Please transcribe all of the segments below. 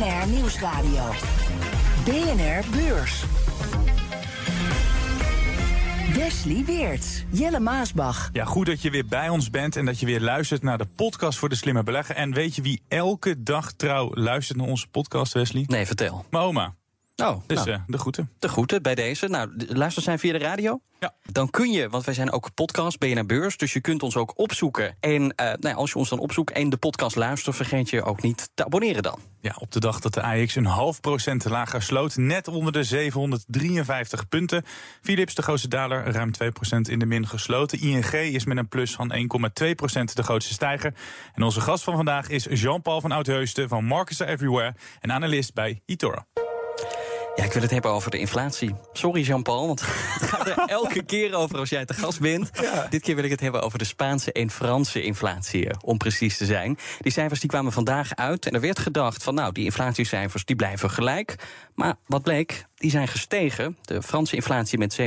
BNR Nieuwsradio. BNR Beurs. Wesley Weerts, Jelle Maasbach. Ja, goed dat je weer bij ons bent en dat je weer luistert naar de podcast voor de slimme belegger. En weet je wie elke dag trouw luistert naar onze podcast, Wesley? Nee, vertel. Mijn oma. Oh, Dus nou, eh, de groeten. de groeten bij deze. Nou, luister zijn via de radio? Ja. Dan kun je, want wij zijn ook podcast, BNR Beurs... dus je kunt ons ook opzoeken. En eh, nou ja, als je ons dan opzoekt en de podcast luistert... vergeet je ook niet te abonneren dan. Ja, op de dag dat de AX een half procent lager sloot, net onder de 753 punten. Philips, de grootste daler, ruim 2 procent in de min gesloten. ING is met een plus van 1,2 procent de grootste stijger. En onze gast van vandaag is Jean-Paul van Oudheusden van Markets Everywhere en analist bij eToro. Ja, ik wil het hebben over de inflatie. Sorry Jean-Paul, want het gaat er elke keer over als jij te gast bent. Dit keer wil ik het hebben over de Spaanse en Franse inflatie, eh, om precies te zijn. Die cijfers die kwamen vandaag uit en er werd gedacht van... nou, die inflatiecijfers die blijven gelijk. Maar wat bleek, die zijn gestegen. De Franse inflatie met 7,2%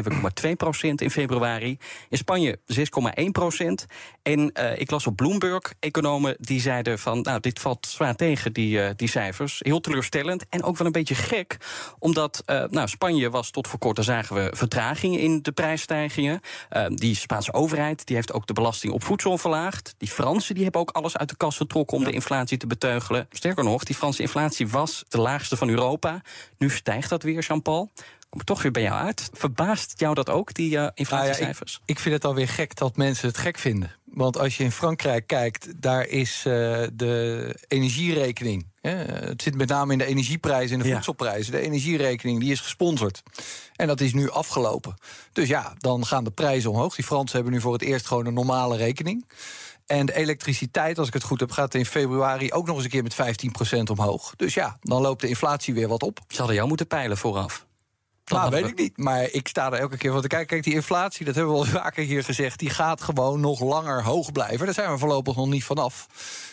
in februari. In Spanje 6,1% En eh, ik las op Bloomberg, economen die zeiden van... nou, dit valt zwaar tegen, die, eh, die cijfers. Heel teleurstellend en ook wel een beetje gek. Omdat eh, nou, Spanje was tot voor kort, daar zagen we vertragingen in de prijsstijgingen. Die Spaanse overheid die heeft ook de belasting op voedsel verlaagd. Die Fransen die hebben ook alles uit de kast getrokken... om de inflatie te beteugelen. Sterker nog, die Franse inflatie was de laagste van Europa. Nu stijgt dat weer, Jean-Paul. Kom ik toch weer bij jou uit. Verbaast jou dat ook, die eh, inflatiecijfers? Ik vind het alweer gek dat mensen het gek vinden. Want als je in Frankrijk kijkt, daar is eh, de energierekening. Hè, het zit met name in de energieprijzen en de Ja. voedselprijzen. De energierekening die is gesponsord. En dat is nu afgelopen. Dus ja, dan gaan de prijzen omhoog. Die Fransen hebben nu voor het eerst gewoon een normale rekening. En de elektriciteit, als ik het goed heb, gaat in februari ook nog eens een keer met 15% omhoog. Dus ja, dan loopt de inflatie weer wat op. Ze hadden jou moeten peilen vooraf. Dan Nou, weet we- ik niet. Maar ik sta er elke keer van te kijken. Kijk, die inflatie, dat hebben we al vaker hier gezegd... die gaat gewoon nog langer hoog blijven. Daar zijn we voorlopig nog niet vanaf.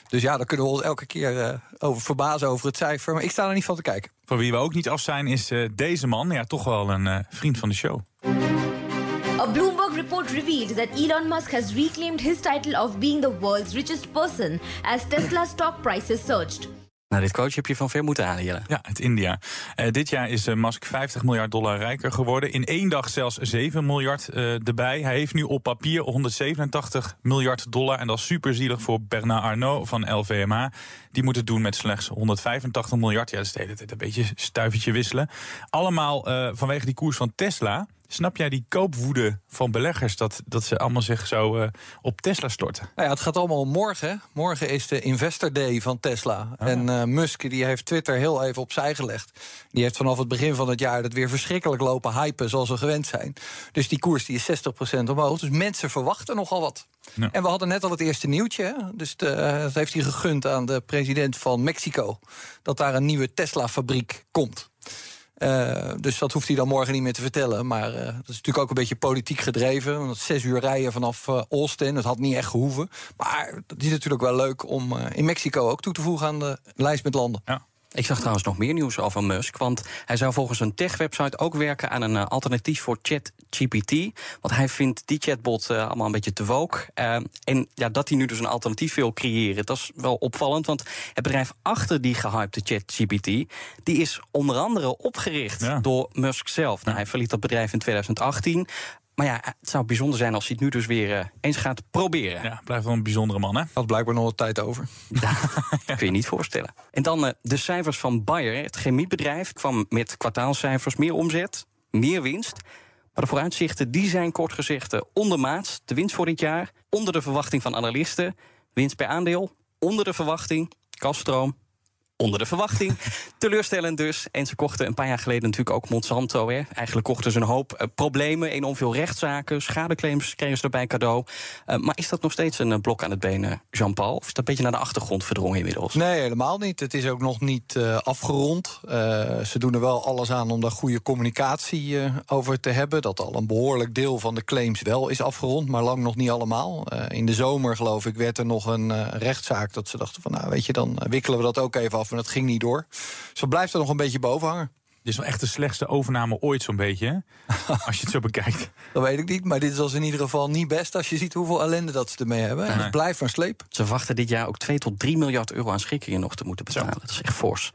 Dus ja, daar kunnen we ons elke keer eh, over verbazen over het cijfer. Maar ik sta er niet van te kijken. Van wie we ook niet af zijn is eh, deze man. Ja, toch wel een eh, vriend van de show. Bloomberg report revealed that Elon Musk has reclaimed his title of being the world's richest person as Tesla stock prices surged. Nou, dit coach heb je van ver moeten halen, Jelle. Ja, uit India. Eh, dit jaar is eh, Musk 50 miljard dollar rijker geworden. In één dag zelfs 7 miljard eh, erbij. Hij heeft nu op papier 187 miljard dollar. En dat is superzielig voor Bernard Arnault van LVMH. Die moet het doen met slechts 185 miljard. Ja, dat is de hele tijd een beetje stuivertje wisselen. Allemaal eh, vanwege die koers van Tesla. Snap jij die koopwoede van beleggers... dat, dat ze allemaal zich zo eh, op Tesla storten? Nou ja, het gaat allemaal om morgen. Morgen is de Investor Day van Tesla. En eh, Musk die heeft Twitter heel even opzij gelegd. Die heeft vanaf het begin van het jaar dat weer verschrikkelijk lopen hypen... zoals we gewend zijn. Dus die koers die is 60% omhoog. Dus mensen verwachten nogal wat. Ja. En we hadden net al het eerste nieuwtje. hè. Dus de, eh, dat heeft hij gegund aan de president van Mexico. Dat daar een nieuwe Tesla-fabriek komt. Eh, dus dat hoeft hij dan morgen niet meer te vertellen. Maar eh, dat is natuurlijk ook een beetje politiek gedreven. Want zes uur rijden vanaf eh, Austin, dat had niet echt gehoeven. Maar het is natuurlijk wel leuk om in Mexico ook toe te voegen aan de lijst met landen. Ja. Ik zag trouwens nog meer nieuws over Musk. Want hij zou volgens een tech-website ook werken aan een eh, alternatief voor ChatGPT. Want hij vindt die chatbot eh, allemaal een beetje te woke. Eh, en ja, dat hij nu dus een alternatief wil creëren, dat is wel opvallend. Want het bedrijf achter die gehypte ChatGPT, die is onder andere opgericht Ja. door Musk zelf. Nou, hij verliet dat bedrijf in 2018. Maar ja, het zou bijzonder zijn als hij het nu dus weer eh, eens gaat proberen. Ja, blijft wel een bijzondere man, hè? Had blijkbaar nog wat tijd over. Kun je niet voorstellen. En dan eh, de cijfers van Bayer. Het chemiebedrijf kwam met kwartaalcijfers meer omzet, meer winst. Maar de vooruitzichten die zijn kort gezegd eh, ondermaats. De winst voor dit jaar onder de verwachting van analisten. Winst per aandeel onder de verwachting. Kaststroom onder de verwachting. Teleurstellend dus. En ze kochten een paar jaar geleden natuurlijk ook Monsanto. Hè. Eigenlijk kochten ze een hoop uh, problemen, enorm veel rechtszaken, schadeclaims kregen ze erbij cadeau. Uh, maar is dat nog steeds een uh, blok aan het benen, Jean-Paul? Of is dat een beetje naar de achtergrond verdrongen inmiddels? Nee, helemaal niet. Het is ook nog niet afgerond. ze doen er wel alles aan om daar goede communicatie over te hebben. Dat al een behoorlijk deel van de claims wel is afgerond, maar lang nog niet allemaal. in de zomer, geloof ik, werd er nog een rechtszaak dat ze dachten van, nou weet je, dan wikkelen we dat ook even af. Maar dat ging niet door. Zo blijft er nog een beetje boven hangen. Dit is wel echt de slechtste overname ooit, zo'n beetje. als je het zo bekijkt. Dat weet ik niet, maar dit is als in ieder geval niet best als je ziet hoeveel ellende dat ze ermee hebben. En het blijft maar sleep. Ze wachten dit jaar ook 2 tot 3 miljard euro aan schikkingen nog te moeten betalen. Zo. Dat is echt fors.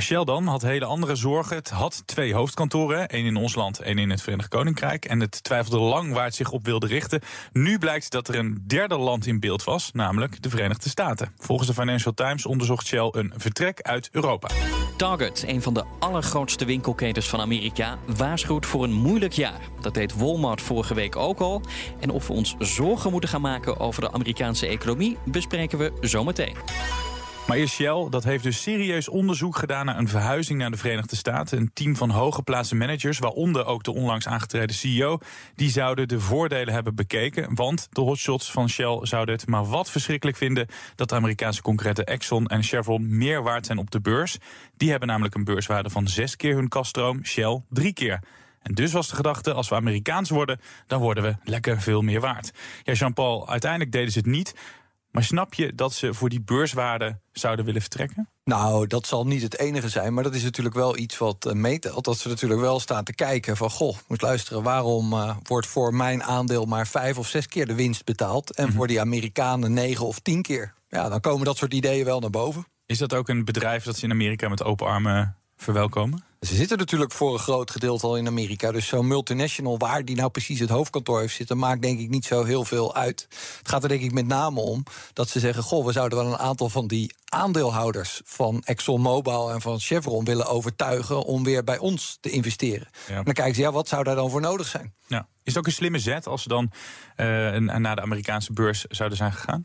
Shell dan had hele andere zorgen. Het had twee hoofdkantoren, één in ons land, één in het Verenigd Koninkrijk. En het twijfelde lang waar het zich op wilde richten. Nu blijkt dat er een derde land in beeld was, namelijk de Verenigde Staten. Volgens de Financial Times onderzocht Shell een vertrek uit Europa. Target, een van de allergrootste winkelketens van Amerika, waarschuwt voor een moeilijk jaar. Dat deed Walmart vorige week ook al. En of we ons zorgen moeten gaan maken over de Amerikaanse economie, bespreken we zometeen. Maar eerst Shell, dat heeft dus serieus onderzoek gedaan naar een verhuizing naar de Verenigde Staten. Een team van hooggeplaatste managers, waaronder ook de onlangs aangetreden CEO, die zouden de voordelen hebben bekeken. Want de hotshots van Shell zouden het maar wat verschrikkelijk vinden dat de Amerikaanse concurrenten Exxon en Chevron meer waard zijn op de beurs. Die hebben namelijk een beurswaarde van zes keer hun kaststroom, Shell drie keer. En dus was de gedachte, als we Amerikaans worden, dan worden we lekker veel meer waard. Ja, Jean-Paul, uiteindelijk deden ze het niet. Maar snap je dat ze voor die beurswaarde zouden willen vertrekken? Nou, dat zal niet het enige zijn, maar dat is natuurlijk wel iets wat uh, meetelt. Dat ze natuurlijk wel staan te kijken van... goh, moet luisteren, waarom uh, wordt voor mijn aandeel... maar vijf of zes keer de winst betaald... en mhm. voor die Amerikanen negen of tien keer? Ja, dan komen dat soort ideeën wel naar boven. Is dat ook een bedrijf dat ze in Amerika met open armen verwelkomen? Ze zitten natuurlijk voor een groot gedeelte al in Amerika. Dus zo'n multinational, waar die nou precies het hoofdkantoor heeft zitten, maakt denk ik niet zo heel veel uit. Het gaat er denk ik met name om dat ze zeggen: Goh, we zouden wel een aantal van die aandeelhouders van ExxonMobil en van Chevron willen overtuigen om weer bij ons te investeren. En dan kijken ze, ja, wat zou daar dan voor nodig zijn? Ja. Is het ook een slimme zet als ze dan uh, naar de Amerikaanse beurs zouden zijn gegaan?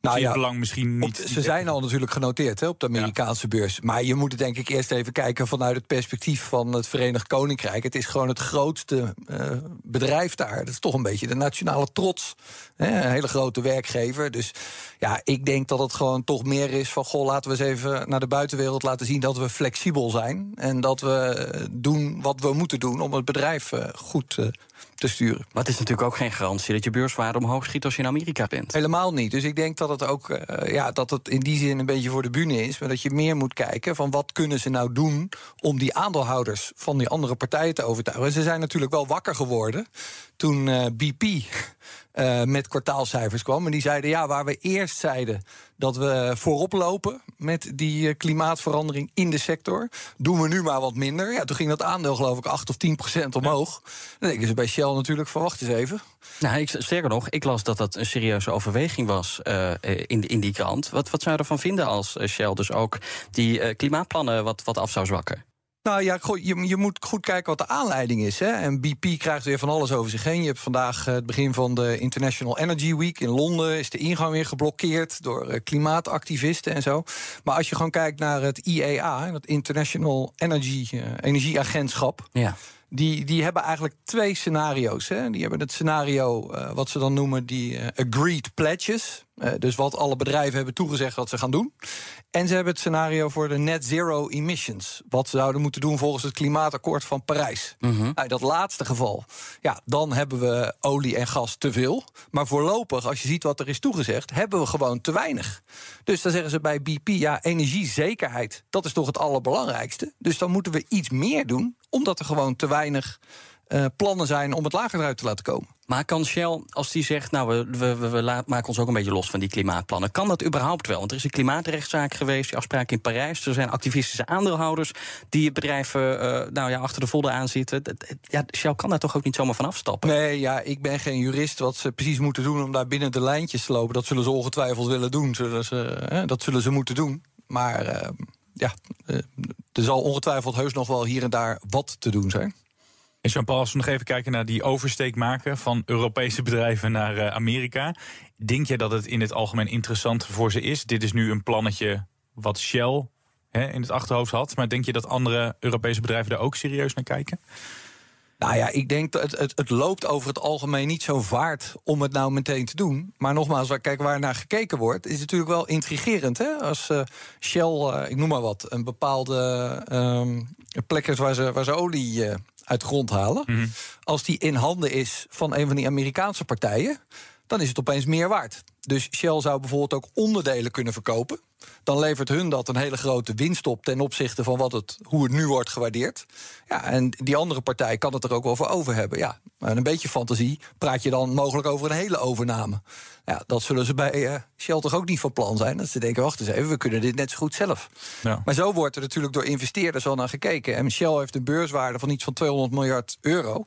Nou ja, belang misschien niet. ze zijn al natuurlijk genoteerd hè, op de Amerikaanse beurs. Maar je moet het denk ik eerst even kijken vanuit het perspectief van het Verenigd Koninkrijk. Het is gewoon het grootste uh, bedrijf daar. Dat is toch een beetje de nationale trots. Hè, een hele grote werkgever. Dus ja, ik denk dat het gewoon toch meer is van... goh, laten we eens even naar de buitenwereld laten zien dat we flexibel zijn. En dat we doen wat we moeten doen om het bedrijf uh, goed uh, te sturen. Maar het is natuurlijk ook geen garantie dat je beurswaarde omhoog schiet als je in Amerika bent. Helemaal niet. Dus ik denk dat het ook uh, ja, dat het in die zin een beetje voor de bühne is. Maar dat je meer moet kijken van wat kunnen ze nou doen om die aandeelhouders van die andere partijen te overtuigen. En ze zijn natuurlijk wel wakker geworden toen uh, BP uh, met kwartaalcijfers kwam. En die zeiden, ja, waar we eerst zeiden dat we voorop lopen met die uh, klimaatverandering in de sector, doen we nu maar wat minder. Ja, toen ging dat aandeel geloof ik 8 of 10 procent omhoog. Ja. Dan denken ze bij Shell natuurlijk van, wacht eens even. Nou, ik, sterker nog, ik las dat dat een serieuze overweging was uh, in, in die krant. Wat, wat zou je ervan vinden als Shell dus ook die klimaatplannen wat, wat af zou zwakken? Nou ja, je, je moet goed kijken wat de aanleiding is. Hè? En BP krijgt weer van alles over zich heen. Je hebt vandaag het begin van de International Energy Week in Londen. Is de ingang weer geblokkeerd door eh, klimaatactivisten en zo. Maar als je gewoon kijkt naar het IEA, het International Energy uh, Energieagentschap. Ja. Die, die hebben eigenlijk twee scenario's. Hè. Die hebben het scenario, uh, wat ze dan noemen, die uh, agreed pledges. Uh, dus wat alle bedrijven hebben toegezegd dat ze gaan doen. En ze hebben het scenario voor de net zero emissions. Wat ze zouden moeten doen volgens het klimaatakkoord van Parijs. Mm -hmm. nou, dat laatste geval, ja, dan hebben we olie en gas te veel. Maar voorlopig, als je ziet wat er is toegezegd, hebben we gewoon te weinig. Dus dan zeggen ze bij BP, ja, energiezekerheid, dat is toch het allerbelangrijkste. Dus dan moeten we iets meer doen, omdat er gewoon te weinig uh, plannen zijn om het lager eruit te laten komen. Maar kan Shell, als die zegt, nou, we, we, we, maken ons ook een beetje los van die klimaatplannen, kan dat überhaupt wel? Want er is een klimaatrechtszaak geweest, die afspraak in Parijs. Er zijn activistische aandeelhouders die bedrijven uh, nou ja, achter de vodden aanzitten. Ja, Shell kan daar toch ook niet zomaar van afstappen? Nee, ja, ik ben geen jurist. Wat ze precies moeten doen om daar binnen de lijntjes te lopen, dat zullen ze ongetwijfeld willen doen. Zullen ze, hè, dat zullen ze moeten doen. Maar uh, ja, er zal ongetwijfeld heus nog wel hier en daar wat te doen zijn. En Jean-Paul, als we nog even kijken naar die oversteek maken van Europese bedrijven naar uh, Amerika. Denk je dat het in het algemeen interessant voor ze is? Dit is nu een plannetje wat Shell hè, in het achterhoofd had. Maar denk je dat andere Europese bedrijven daar ook serieus naar kijken? Nou ja, ik denk dat het, het, loopt over het algemeen niet zo vaart om het nou meteen te doen. Maar nogmaals, waar, kijk, waar naar gekeken wordt, is natuurlijk wel intrigerend. Hè? Als uh, Shell, uh, ik noem maar wat, een bepaalde um, plek is waar ze, waar ze olie uit grond halen. Mm -hmm. Als die in handen is van een van die Amerikaanse partijen, dan is het opeens meer waard. Dus Shell zou bijvoorbeeld ook onderdelen kunnen verkopen. Dan levert hun dat een hele grote winst op ten opzichte van wat het, hoe het nu wordt gewaardeerd. Ja, en die andere partij kan het er ook wel voor over hebben. Ja, maar een beetje fantasie praat je dan mogelijk over een hele overname. Ja, dat zullen ze bij uh, Shell toch ook niet van plan zijn. Dat ze denken, wacht eens even, we kunnen dit net zo goed zelf. Ja. Maar zo wordt er natuurlijk door investeerders al naar gekeken. En Shell heeft een beurswaarde van iets van 200 miljard euro.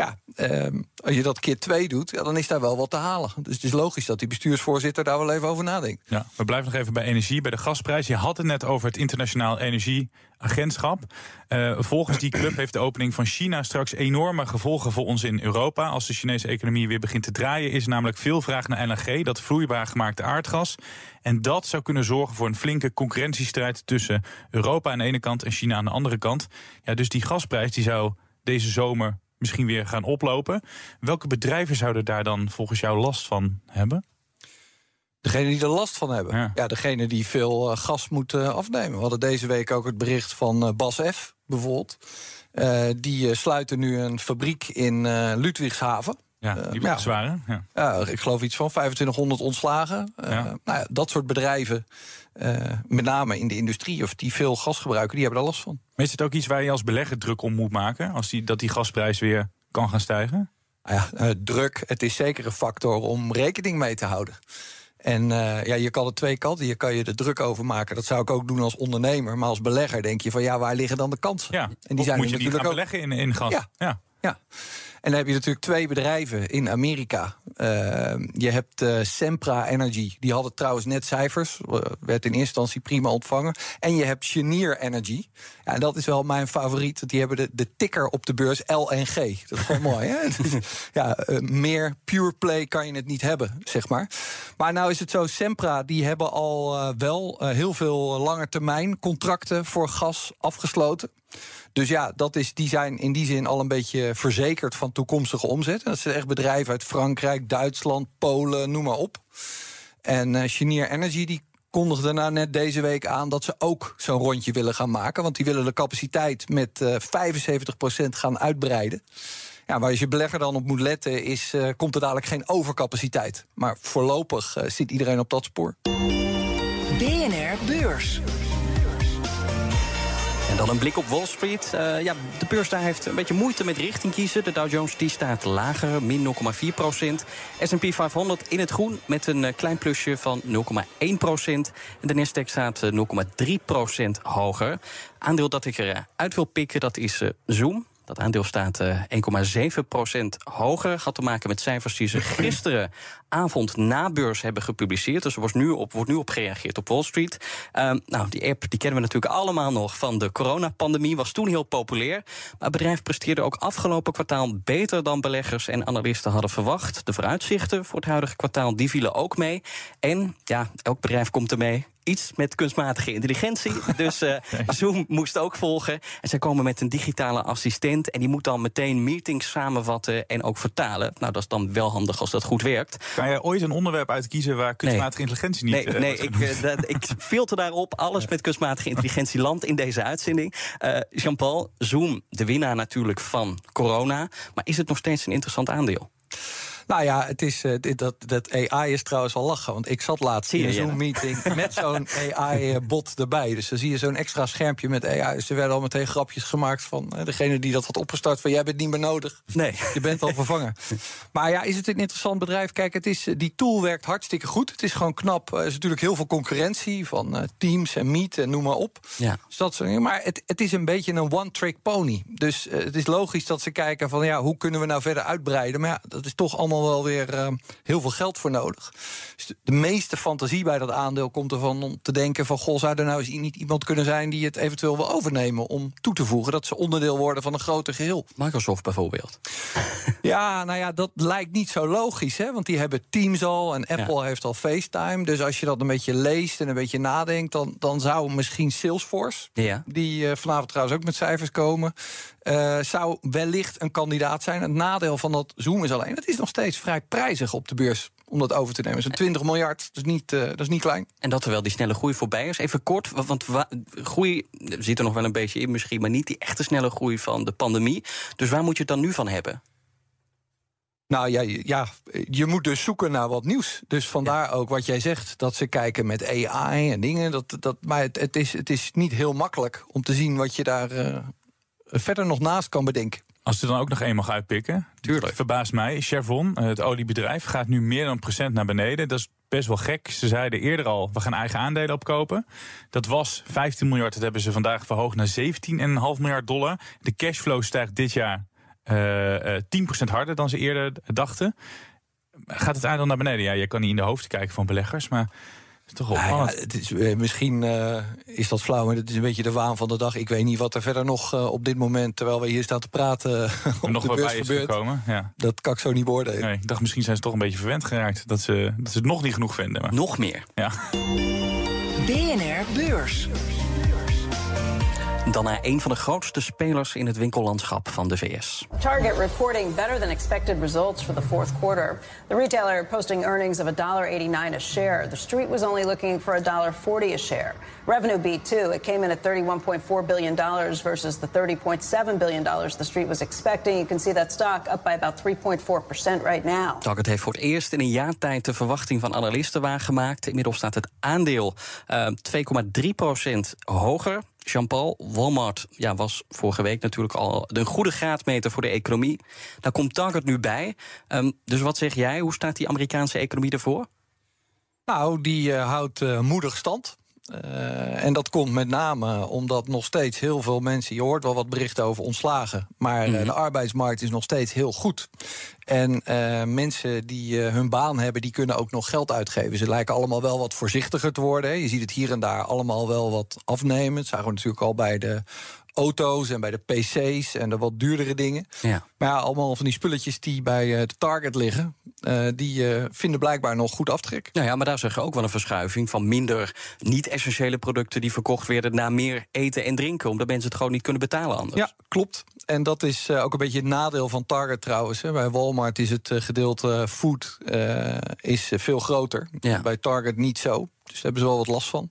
Ja, um, als je dat keer twee doet, dan is daar wel wat te halen. Dus het is logisch dat die bestuursvoorzitter daar wel even over nadenkt. Ja, we blijven nog even bij energie, bij de gasprijs. Je had het net over het Internationaal Energieagentschap. Uh, volgens die club heeft de opening van China straks enorme gevolgen voor ons in Europa. Als de Chinese economie weer begint te draaien, is namelijk veel vraag naar LNG, dat vloeibaar gemaakte aardgas. En dat zou kunnen zorgen voor een flinke concurrentiestrijd tussen Europa aan de ene kant en China aan de andere kant. Ja, dus die gasprijs die zou deze zomer misschien weer gaan oplopen. Welke bedrijven zouden daar dan volgens jou last van hebben? Degene die er last van hebben. Ja, ja degene die veel uh, gas moeten afnemen. We hadden deze week ook het bericht van uh, Bas F. bijvoorbeeld. Uh, die sluiten nu een fabriek in Ludwigshaven. Ja, die uh, zwaar, ja. ja. ik geloof iets van 2500 ontslagen. Ja. nou ja, dat soort bedrijven, met name in de industrie... of die veel gas gebruiken, die hebben daar last van. Maar is het ook iets waar je als belegger druk om moet maken... als die, dat die gasprijs weer kan gaan stijgen? Nou ja, druk, het is zeker een factor om rekening mee te houden. En ja, je kan er twee kanten. Je kan je er druk over maken. Dat zou ik ook doen als ondernemer. Maar als belegger denk je van ja, waar liggen dan de kansen? Ja, en die zijn moet je natuurlijk niet gaan ook... beleggen in, in gas? Ja, ja. Ja. En dan heb je natuurlijk twee bedrijven in Amerika. Uh, je hebt uh, Sempra Energy, die hadden trouwens net cijfers. Uh, werd in eerste instantie prima ontvangen. En je hebt Chenier Energy. Ja, en dat is wel mijn favoriet. Die hebben de, de ticker op de beurs LNG. Dat is gewoon mooi, hè? ja, meer pure play kan je het niet hebben, zeg maar. Maar nou is het zo, Sempra, die hebben al wel heel veel langetermijn contracten voor gas afgesloten. Dus ja, dat is, die zijn in die zin al een beetje verzekerd van toekomstige omzet. Dat zijn echt bedrijven uit Frankrijk, Duitsland, Polen, noem maar op. En uh, Chenier Energy die kondigde daarna net deze week aan dat ze ook zo'n rondje willen gaan maken. Want die willen de capaciteit met uh, 75% gaan uitbreiden. Ja, waar je belegger dan op moet letten, is uh, komt er dadelijk geen overcapaciteit. Maar voorlopig zit iedereen op dat spoor. BNR Beurs. Dan een blik op Wall Street. Uh, ja, de beurs daar heeft een beetje moeite met richting kiezen. De Dow Jones die staat lager, min 0,4 procent. S&P 500 in het groen met een uh, klein plusje van 0,1 procent. En de Nasdaq staat uh, 0,3 procent hoger. Aandeel dat ik eruit wil pikken, dat is Zoom. Dat aandeel staat uh, 1,7% hoger. Had te maken met cijfers die ze gisteravond na beurs hebben gepubliceerd. Dus er wordt nu op, wordt nu op gereageerd op Wall Street. Uh, nou, die app die kennen we natuurlijk allemaal nog van de coronapandemie. Was toen heel populair. Maar het bedrijf presteerde ook afgelopen kwartaal beter dan beleggers en analisten hadden verwacht. De vooruitzichten voor het huidige kwartaal die vielen ook mee. En ja, elk bedrijf komt ermee iets met kunstmatige intelligentie. Dus uh, Zoom moest ook volgen. En zij komen met een digitale assistent. En die moet dan meteen meetings samenvatten en ook vertalen. Nou, dat is dan wel handig als dat goed werkt. Kan jij ooit een onderwerp uitkiezen waar kunstmatige intelligentie niet... Nee, uh, nee ik, uh, dat, ik filter daarop. Alles met kunstmatige intelligentie landt in deze uitzending. Jean-Paul, Zoom, de winnaar natuurlijk van corona. Maar is het nog steeds een interessant aandeel? Nou ja, het is, uh, dat, dat AI is trouwens wel lachen. Want ik zat laatst in een Zoom-meeting met zo'n AI-bot erbij. Dus dan zie je zo'n extra schermpje met AI. Dus er werden al meteen grapjes gemaakt van uh, degene die dat had opgestart. Van jij bent niet meer nodig. Nee. Je bent al vervangen. Maar ja, is het een interessant bedrijf? Kijk, het is, die tool werkt hartstikke goed. Het is gewoon knap. Er is natuurlijk heel veel concurrentie van Teams en Meet en noem maar op. Ja. Dus dat, maar het, het is een beetje een one-trick pony. Dus het is logisch dat ze kijken van ja, hoe kunnen we nou verder uitbreiden? Maar ja, dat is toch allemaal allemaal wel weer eh, heel veel geld voor nodig. Dus de, de meeste fantasie bij dat aandeel komt ervan om te denken van... goh, zou er nou eens niet iemand kunnen zijn die het eventueel wil overnemen... om toe te voegen dat ze onderdeel worden van een groter geheel. Microsoft bijvoorbeeld. Ja, nou ja, dat lijkt niet zo logisch, hè? Want die hebben Teams al en Apple heeft al FaceTime. Dus als je dat een beetje leest en een beetje nadenkt... dan, dan zou misschien Salesforce, Ja. die eh, vanavond trouwens ook met cijfers komen... eh, zou wellicht een kandidaat zijn. Het nadeel van dat Zoom is alleen... het is nog steeds vrij prijzig op de beurs om dat over te nemen. Zo'n 20 miljard, dat is niet, eh, dat is niet klein. En dat terwijl die snelle groei voorbij is. Even kort, wa- want wa- groei zit er nog wel een beetje in misschien... maar niet die echte snelle groei van de pandemie. Dus waar moet je het dan nu van hebben? Nou ja, je- ja, je moet dus zoeken naar wat nieuws. Dus vandaar ook wat jij zegt, dat ze kijken met AI en dingen. Dat, dat, maar het, het, is, het is niet heel makkelijk om te zien wat je daar eh, verder nog naast kan bedenken. Als er dan ook nog één mag uitpikken. Tuurlijk. Verbaast mij. Chevron, eh, het oliebedrijf, gaat nu meer dan procent naar beneden. Dat is best wel gek. Ze zeiden eerder al, we gaan eigen aandelen opkopen. Dat was 15 miljard. Dat hebben ze vandaag verhoogd naar 17,5 miljard dollar. De cashflow stijgt dit jaar eh, eh, 10% harder dan ze eerder dachten. Gaat het aandeel naar beneden? Ja, je kan niet in de hoofden kijken van beleggers, maar is toch Nou ja, het is, eh, misschien eh, is dat flauw, maar het is een beetje de waan van de dag. Ik weet niet wat er verder nog eh, op dit moment, terwijl we hier staan te praten, op nog de beurs bij is gebeurt. gekomen. Ja. Dat kan ik zo niet beoordelen. Nee, ik dacht misschien zijn ze toch een beetje verwend geraakt. Dat ze, dat ze het nog niet genoeg vinden. Maar, Nog meer. ja. BNR Beurs. Dan naar een van de grootste spelers in het winkellandschap van de VS. Target reporting better than expected results for the fourth quarter. The retailer posting earnings of $1.89 a share. The street was only looking for $1.40 a share. Revenue beat too. It came in at $31.4 billion versus the $30.7 billion the street was expecting. You can see that stock up by about 3.4% right now. Target heeft voor het eerst in een jaar tijd de verwachting van analisten waargemaakt. Inmiddels staat het aandeel eh 2,3% hoger. Jean-Paul, Walmart ja, was vorige week natuurlijk al een goede graadmeter voor de economie. Daar komt Target nu bij. Ehm, dus wat zeg jij? Hoe staat die Amerikaanse economie ervoor? Nou, die eh, houdt eh, moedig stand. Eh, en dat komt met name omdat nog steeds heel veel mensen... je hoort wel wat berichten over ontslagen... maar eh, de arbeidsmarkt is nog steeds heel goed. En eh, mensen die eh, hun baan hebben, die kunnen ook nog geld uitgeven. Ze lijken allemaal wel wat voorzichtiger te worden. hè. Je ziet het hier en daar allemaal wel wat afnemen. Dat zagen we natuurlijk al bij de auto's en bij de pc's... en de wat duurdere dingen. Ja. Maar ja, allemaal van die spulletjes die bij eh, de Target liggen... die vinden blijkbaar nog goed aftrek. Nou ja, maar daar zeg je ook wel een verschuiving van minder niet-essentiële producten die verkocht werden naar meer eten en drinken, omdat mensen het gewoon niet kunnen betalen anders. Ja, klopt. En dat is eh, ook een beetje het nadeel van Target trouwens. Hè. Bij Walmart is het eh, gedeelte food eh, is, eh, veel groter. Ja. Bij Target niet zo. Dus daar hebben ze wel wat last van.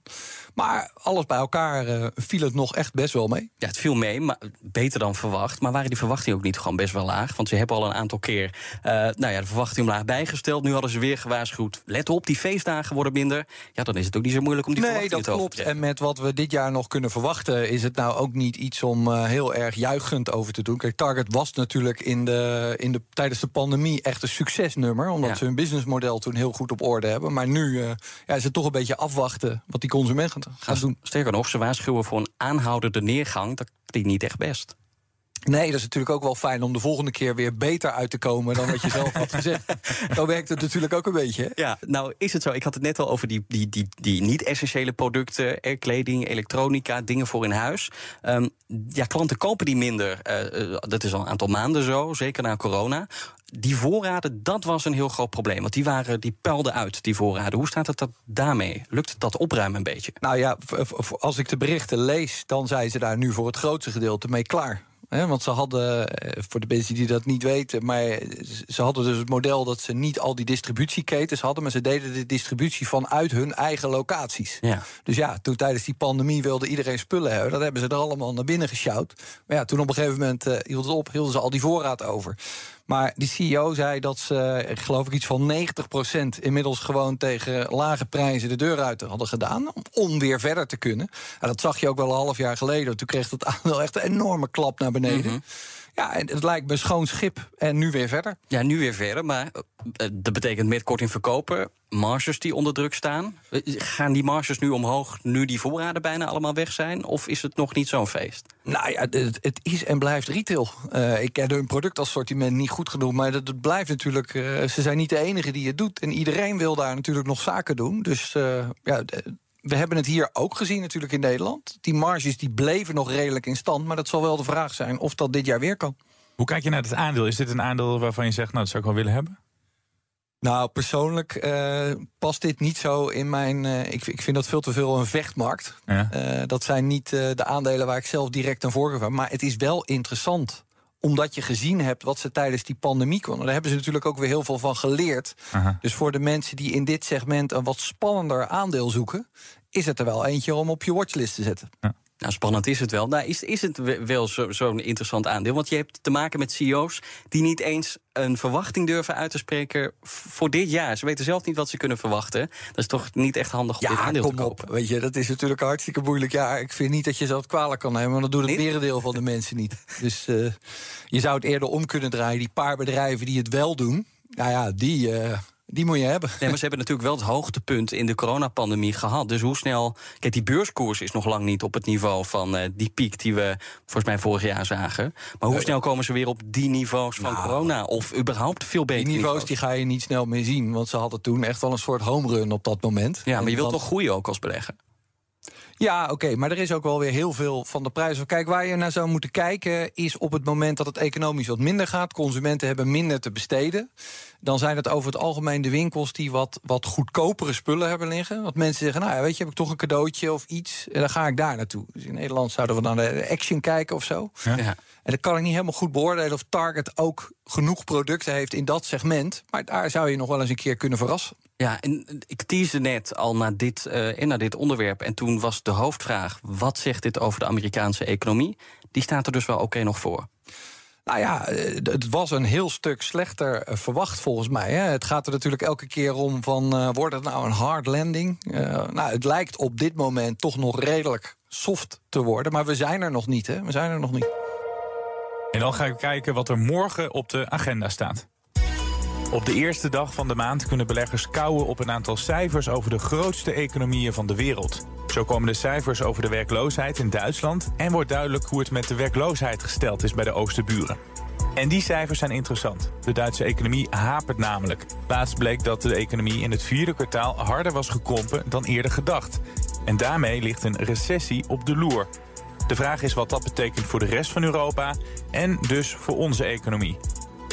Maar alles bij elkaar eh, viel het nog echt best wel mee. Ja, het viel mee, maar beter dan verwacht. Maar waren die verwachtingen ook niet gewoon best wel laag? Want ze hebben al een aantal keer eh, nou ja, de verwachting omlaag bijgesteld. Nu hadden ze weer gewaarschuwd. Let op, die feestdagen worden minder. Ja, dan is het ook niet zo moeilijk om die Nee, verwachtingen dat te klopt. En met wat we dit jaar nog kunnen verwachten, is het nou ook niet iets om eh, heel erg juichend over te doen. Kijk, Target was natuurlijk in de, in de, tijdens de pandemie echt een succesnummer. Omdat Ja. ze hun businessmodel toen heel goed op orde hebben. Maar nu ja, is het toch een beetje afwachten wat die consument gaat, gaat doen. Sterker nog, ze waarschuwen voor een aanhoudende neergang. Dat klinkt niet echt best. Nee, dat is natuurlijk ook wel fijn om de volgende keer weer beter uit te komen dan wat je zelf had gezegd. Zo werkt het natuurlijk ook een beetje. hè? Ja, nou is het zo. Ik had het net al over die, die, die, die niet-essentiële producten, eh, kleding, elektronica, dingen voor in huis. Ehm, ja, klanten kopen die minder. eh, eh, dat is al een aantal maanden zo, zeker na corona. Die voorraden, dat was een heel groot probleem. Want die, waren, die puilden uit, die voorraden. Hoe staat het dat daarmee? Lukt het dat opruimen een beetje? Nou ja, als ik de berichten lees, dan zijn ze daar nu voor het grootste gedeelte mee klaar. Want ze hadden, eh, voor de mensen die dat niet weten, maar ze hadden dus het model dat ze niet al die distributieketens hadden, maar ze deden de distributie vanuit hun eigen locaties. Ja. Dus ja, toen tijdens die pandemie wilde iedereen spullen hebben. Dat hebben ze er allemaal naar binnen gesjouwd. Maar ja, toen op een gegeven moment eh, hield het op, hielden ze al die voorraad over. Maar die CEO zei dat ze, geloof ik, iets van 90% inmiddels gewoon tegen lage prijzen de deur uit hadden gedaan. Om weer verder te kunnen. Ja, dat zag je ook wel een half jaar geleden. Toen kreeg het aandeel echt een enorme klap naar beneden. Ja, Ja, en het lijkt me schoon schip en nu weer verder. Ja, nu weer verder, maar uh, dat betekent met korting verkopen, marges die onder druk staan. Gaan die marges nu omhoog, nu die voorraden bijna allemaal weg zijn? Of is het nog niet zo'n feest? Nou ja, het, het, is en blijft retail. Uh, ik ken hun productassortiment niet goed genoeg, maar dat, blijft natuurlijk... Uh, ze zijn niet de enige die het doet. En iedereen wil daar natuurlijk nog zaken doen. Dus ja we hebben het hier ook gezien natuurlijk in Nederland. Die marges die bleven nog redelijk in stand. Maar dat zal wel de vraag zijn of dat dit jaar weer kan. Hoe kijk je naar het aandeel? Is dit een aandeel waarvan je zegt, nou, dat zou ik wel willen hebben? Nou, persoonlijk uh, past dit niet zo in mijn. Uh, ik, ik, vind dat veel te veel een vechtmarkt. Ja. Uh, dat zijn niet de aandelen waar ik zelf direct aan voorkeur heb. Maar het is wel interessant omdat je gezien hebt wat ze tijdens die pandemie konden. Daar hebben ze natuurlijk ook weer heel veel van geleerd. Aha. Dus voor de mensen die in dit segment een wat spannender aandeel zoeken, is het er wel eentje om op je watchlist te zetten. Ja. Nou, spannend is het wel. Nou, is, is het wel zo'n zo interessant aandeel? Want je hebt te maken met CEO's die niet eens een verwachting durven uit te spreken voor dit jaar. Ze weten zelf niet wat ze kunnen verwachten. Dat is toch niet echt handig om ja, dit aandeel kom te kopen? Op. Weet je, dat is natuurlijk hartstikke moeilijk. Ja, ik vind niet dat je zo het kwalijk kan nemen, want dat doet het merendeel van de mensen niet. Dus uh, je zou het eerder om kunnen draaien. Die paar bedrijven die het wel doen, nou ja, die. Uh, die moet je hebben. Nee, maar ze hebben natuurlijk wel het hoogtepunt in de coronapandemie gehad. Dus hoe snel. Kijk, die beurskoers is nog lang niet op het niveau van uh, die piek die we volgens mij vorig jaar zagen. Maar hoe snel komen ze weer op die niveaus van nou, corona? Of überhaupt veel beter? Die niveaus, die ga je niet snel meer zien. Want ze hadden toen echt wel een soort home run op dat moment. Ja, maar je wilt toch groeien ook als belegger? Ja, oké, maar er is ook wel weer heel veel van de prijzen. Kijk, waar je naar zou moeten kijken is op het moment dat het economisch wat minder gaat. Consumenten hebben minder te besteden. Dan zijn het over het algemeen de winkels die wat, wat goedkopere spullen hebben liggen. Want mensen zeggen, nou ja, weet je, heb ik toch een cadeautje of iets. En dan ga ik daar naartoe. Dus in Nederland zouden we dan de Action kijken of zo. Ja. En dan kan ik niet helemaal goed beoordelen of Target ook genoeg producten heeft in dat segment. Maar daar zou je nog wel eens een keer kunnen verrassen. Ja, en ik teasde net al naar dit, uh, naar dit onderwerp. En toen was de hoofdvraag: wat zegt dit over de Amerikaanse economie? Die staat er dus wel oké nog voor. Nou ja, eh, het was een heel stuk slechter eh, verwacht volgens mij. Hè. Het gaat er natuurlijk elke keer om van, uh, wordt het nou een hard landing? Uh, nou, het lijkt op dit moment toch nog redelijk soft te worden. Maar we zijn er nog niet, hè. We zijn er nog niet. En dan ga ik kijken wat er morgen op de agenda staat. Op de eerste dag van de maand kunnen beleggers kouwen op een aantal cijfers over de grootste economieën van de wereld. Zo komen de cijfers over de werkloosheid in Duitsland en wordt duidelijk hoe het met de werkloosheid gesteld is bij de Oosterburen. En die cijfers zijn interessant. De Duitse economie hapert namelijk. Laatst bleek dat de economie in het vierde kwartaal harder was gekrompen dan eerder gedacht. En daarmee ligt een recessie op de loer. De vraag is wat dat betekent voor de rest van Europa en dus voor onze economie.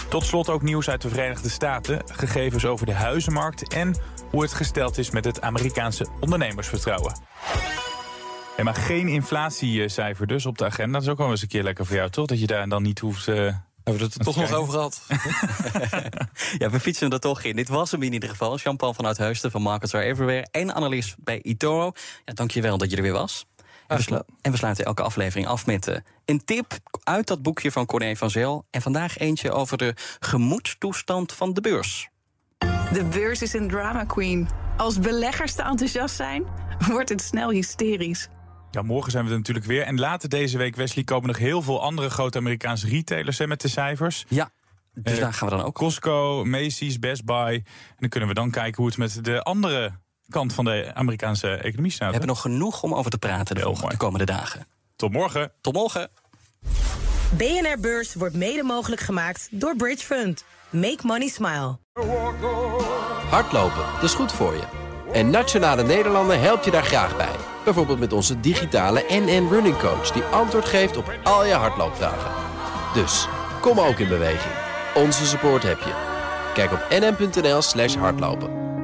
Tot slot ook nieuws uit de Verenigde Staten, gegevens over de huizenmarkt en hoe het gesteld is met het Amerikaanse ondernemersvertrouwen. Hey, maar geen inflatiecijfer dus op de agenda. Dat is ook wel eens een keer lekker voor jou, toch? Dat je daar dan niet hoeft... Uh, hebben we het er toch nog over gehad? ja, we fietsen er toch in. Dit was hem in ieder geval. Jean-Paul vanuit Heusden van Markets Are Everywhere. En analist bij eToro. Ja, dankjewel dat je er weer was. En we, en we, sluiten elke aflevering af met uh, een tip uit dat boekje van Corné van Zel. En vandaag eentje over de gemoedstoestand van de beurs. De beurs is een drama queen. Als beleggers te enthousiast zijn, wordt het snel hysterisch. Ja, morgen zijn we er natuurlijk weer. En later deze week, Wesley, komen nog heel veel andere grote Amerikaanse retailers hè, met de cijfers. Ja, dus uh, daar gaan we dan ook. Costco, Macy's, Best Buy. En dan kunnen we dan kijken hoe het met de andere kant van de Amerikaanse economie staat. We hebben nog genoeg om over te praten de, volgende, de komende dagen. Tot morgen. Tot morgen. BNR Beurs wordt mede mogelijk gemaakt door Bridge Fund. Make money smile. Hardlopen, dat is goed voor je. En Nationale Nederlanden helpt je daar graag bij. Bijvoorbeeld met onze digitale NN Running Coach... die antwoord geeft op al je hardloopvragen. Dus, kom ook in beweging. Onze support heb je. Kijk op nn.nl slash hardlopen.